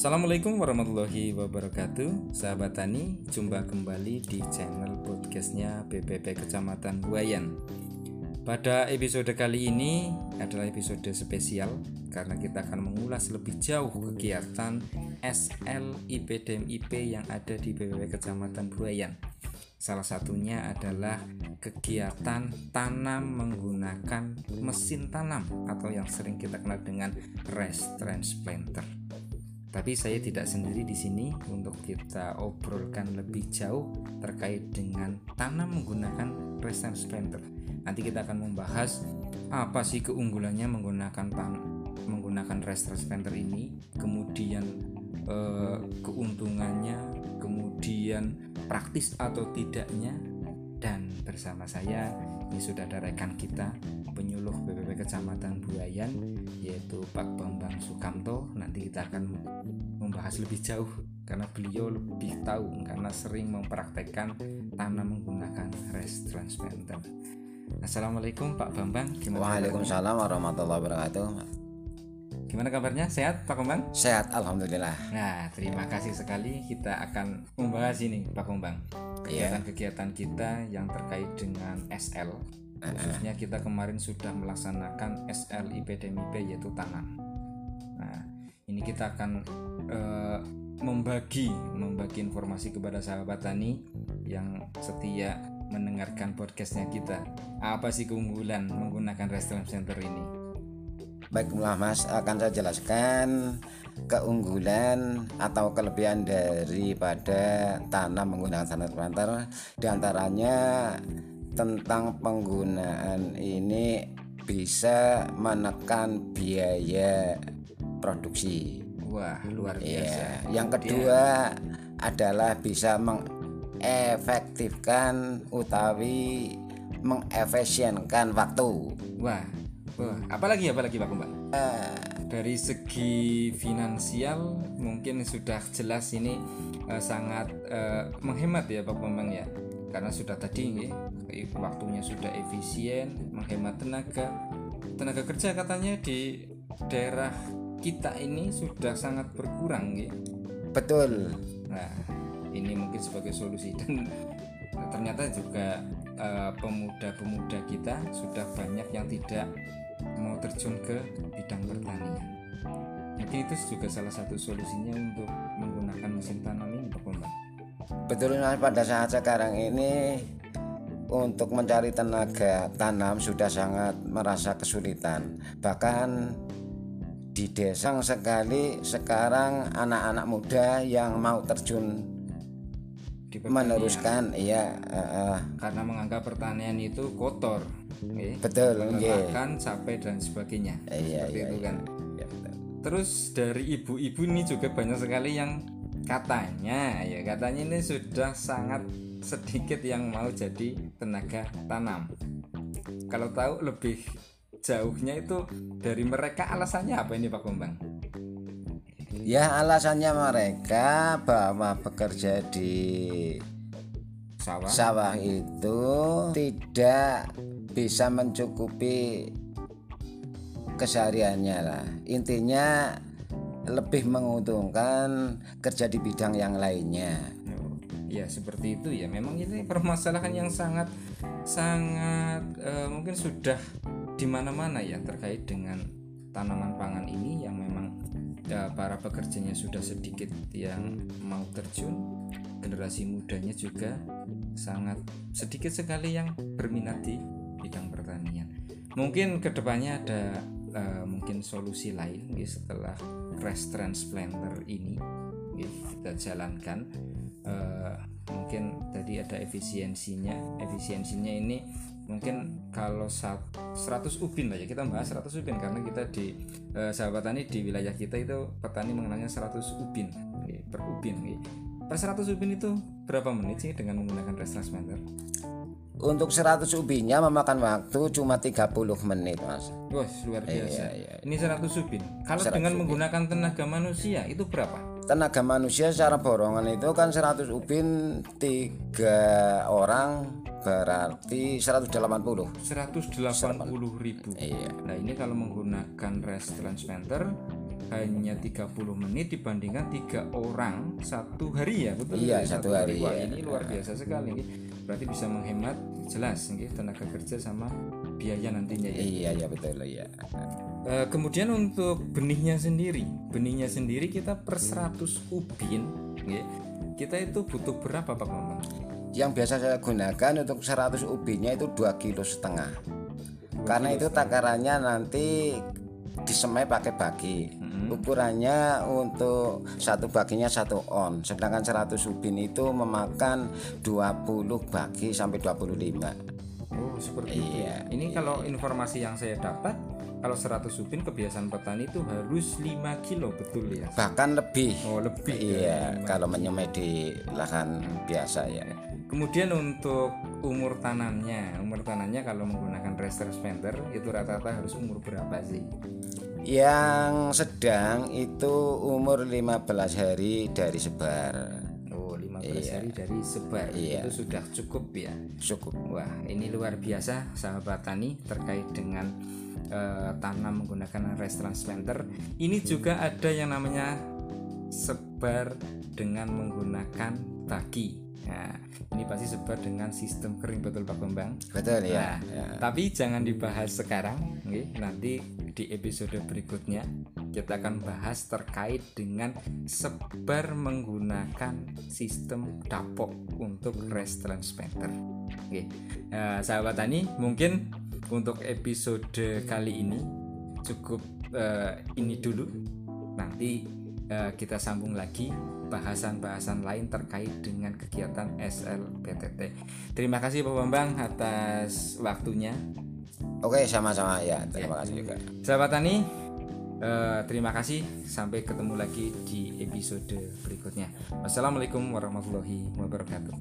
Assalamualaikum warahmatullahi wabarakatuh. Sahabat Tani, jumpa kembali di channel podcastnya BPP Kecamatan Buayan Pada episode kali ini adalah episode spesial Karena kita akan mengulas lebih jauh kegiatan SL IPDMIP yang ada di BPP Kecamatan Buayan Salah satunya adalah kegiatan tanam menggunakan mesin tanam atau yang sering kita kenal dengan rice transplanter. Tapi saya tidak sendiri di sini untuk kita obrolkan lebih jauh terkait dengan tanam menggunakan rice transplanter. Nanti kita akan membahas apa sih keunggulannya menggunakan tan menggunakan rice transplanter ini, kemudian eh, keuntungannya, kemudian praktis atau tidaknya dan bersama saya ini sudah ada rekan kita penyuluh BPP Kecamatan Buayan yaitu Pak Bambang Sukamto. Nanti kita akan membahas lebih jauh karena beliau lebih tahu karena sering mempraktekkan tanam menggunakan rice transplanter. Assalamualaikum Pak Bambang. Waalaikumsalam warahmatullahi wabarakatuh Gimana kabarnya? Sehat Pak Kumbang? Sehat Alhamdulillah. Nah terima kasih sekali kita akan membahas ini Pak Kumbang iya. Kegiatan-kegiatan kita yang terkait dengan SL Khususnya kita kemarin sudah melaksanakan SL IPDMIP yaitu tanam Nah ini kita akan uh, membagi membagi informasi kepada sahabat tani yang setia mendengarkan podcastnya kita. Apa sih keunggulan menggunakan restaurant center ini Baiklah Mas, akan saya jelaskan keunggulan atau kelebihan daripada tanam menggunakan tanah planter di antaranya tentang penggunaan ini bisa menekan biaya produksi. Wah, luar iya. biasa. Ya. Yang kedua adalah bisa mengefektifkan utawi mengefisienkan waktu. Wah, apalagi apalagi Pak Kumbang? Uh, dari segi finansial mungkin sudah jelas ini uh, sangat uh, menghemat ya Pak Kumbang ya. Karena sudah tadi ya, waktunya sudah efisien, menghemat tenaga. Tenaga kerja katanya di daerah kita ini sudah sangat berkurang ya. Betul. Nah, ini mungkin sebagai solusi dan ternyata juga pemuda-pemuda uh, kita sudah banyak yang tidak mau terjun ke bidang pertanian. Jadi itu juga salah satu solusinya untuk menggunakan mesin tanam ini Pak. Betul pada saat sekarang ini untuk mencari tenaga tanam sudah sangat merasa kesulitan. Bahkan di desa sekali sekarang anak-anak muda yang mau terjun meneruskan iya uh, karena menganggap pertanian itu kotor. Okay. betul melelahkan capek dan sebagainya. Iya, seperti iya, itu kan. Iya, terus dari ibu-ibu ini juga banyak sekali yang katanya ya katanya ini sudah sangat sedikit yang mau jadi tenaga tanam. Kalau tahu lebih jauhnya itu dari mereka alasannya apa ini Pak Gombang ya alasannya mereka bahwa bekerja di sawah. sawah itu tidak bisa mencukupi kesehariannya lah. Intinya lebih menguntungkan kerja di bidang yang lainnya. Ya seperti itu ya. Memang ini permasalahan yang sangat sangat uh, mungkin sudah di mana-mana ya terkait dengan tanaman pangan ini yang memang ya, para pekerjanya sudah sedikit yang mau terjun generasi mudanya juga sangat sedikit sekali yang berminat di bidang pertanian. Mungkin ke depannya ada uh, mungkin solusi lain ya, setelah rice transplanter ini ya, kita jalankan. Uh, mungkin tadi ada efisiensinya, efisiensinya ini mungkin kalau 100 ubin lah ya kita bahas 100 ubin karena kita di eh, sahabat tani di wilayah kita itu petani mengenalnya 100 ubin per ubin per 100 ubin itu berapa menit sih dengan menggunakan rice transplanter untuk 100 ubinya memakan waktu cuma 30 menit mas Wah luar iya, biasa iya, iya. Ini 100 ubin Kalau dengan ubin. menggunakan tenaga manusia itu berapa? Tenaga manusia secara borongan itu kan 100 ubin tiga orang berarti 180 180 ribu Iya Nah ini kalau menggunakan rice transplanter hanya 30 menit dibandingkan tiga orang satu hari ya betul Iya, ya? satu hari, Wah, ya. ini luar biasa sekali nggih. berarti bisa menghemat jelas nggih, tenaga kerja sama biaya nantinya ya iya ya betul ya Eh, kemudian untuk benihnya sendiri benihnya sendiri kita per 100 ubin nggih, kita itu butuh berapa Pak Bambang? Yang biasa saya gunakan untuk 100 ubinya itu 2 kilo setengah. Karena itu takarannya nanti disemai pakai bagi ukurannya untuk satu baginya satu on. Sedangkan 100 ubin itu memakan 20 bagi sampai 25 Oh seperti itu. Iya, Ini kalau informasi yang saya dapat, kalau 100 ubin kebiasaan petani itu harus 5 kilo betul ya? bahkan lebih. Oh lebih. iya kalau menyemai di lahan biasa ya Kemudian untuk umur tanamnya, umur tanamnya kalau menggunakan raster spender itu rata-rata harus umur berapa sih? yang sedang itu umur 15 hari dari sebar Oh 15 hari dari sebar Iya. itu sudah cukup ya. cukup Wah, ini luar biasa sahabat tani terkait dengan eh, tanam menggunakan rice transplanter. Ini juga ada yang namanya sebar dengan menggunakan taki. Nah, ini pasti sebar dengan sistem kering betul Pak Bambang. betul ya, Nah, ya. tapi jangan dibahas sekarang, nggih. nanti di episode berikutnya kita akan bahas terkait dengan sebar menggunakan sistem dapok untuk transplanter. Oke, Nah, sahabat tani, mungkin untuk episode kali ini cukup eh, ini dulu. Nanti eh, kita sambung lagi bahasan-bahasan lain terkait dengan kegiatan SLPTT. Terima kasih Pak Bambang atas waktunya. oke sama-sama ya terima kasih juga Sahabat Tani, eh, terima kasih. Sampai ketemu lagi di episode berikutnya. Wassalamualaikum warahmatullahi wabarakatuh.